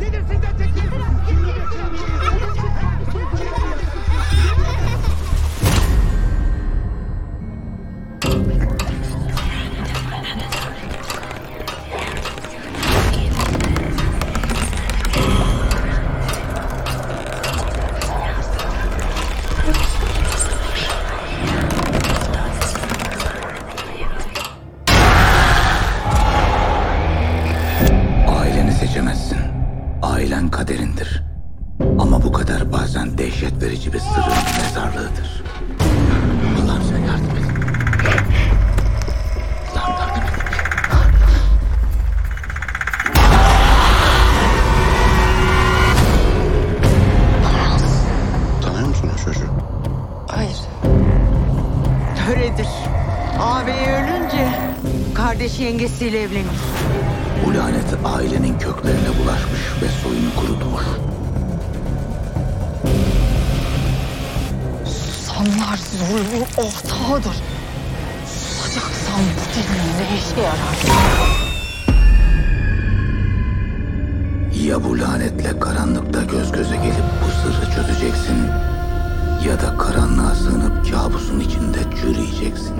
Líder sindicativo! Kaderindir. Ama bu kader bazen dehşet verici bir sırrın mezarlığıdır. Allah'ım sen yardım et. Allah'ım yardım et. Tanıyor musun o çocuğu? Hayır. Töredir. Ağabeyi ölünce kardeşi yengesiyle evlenir. Bu lanet ailenin köklerine bulaşmış Sanlar zulmün ortağıdır. Susacaksan bu dilin ne işe yarar? Ya bu lanetle karanlıkta göz göze gelip bu sırrı çözeceksin ya da karanlığa sığınıp kabusun içinde çürüyeceksin.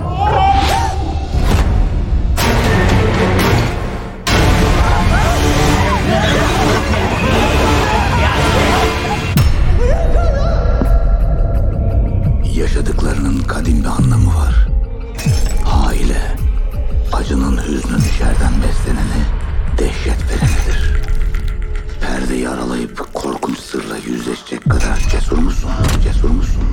Yaşadıklarının kadim bir anlamı var. Aile, acının hüznün içerden besleneni, dehşet verenidir. Perdeyi aralayıp korkunç sırla yüzleşecek kadar cesur musun? Cesur musun?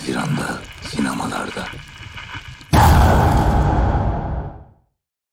Haziran'da sinemalarda.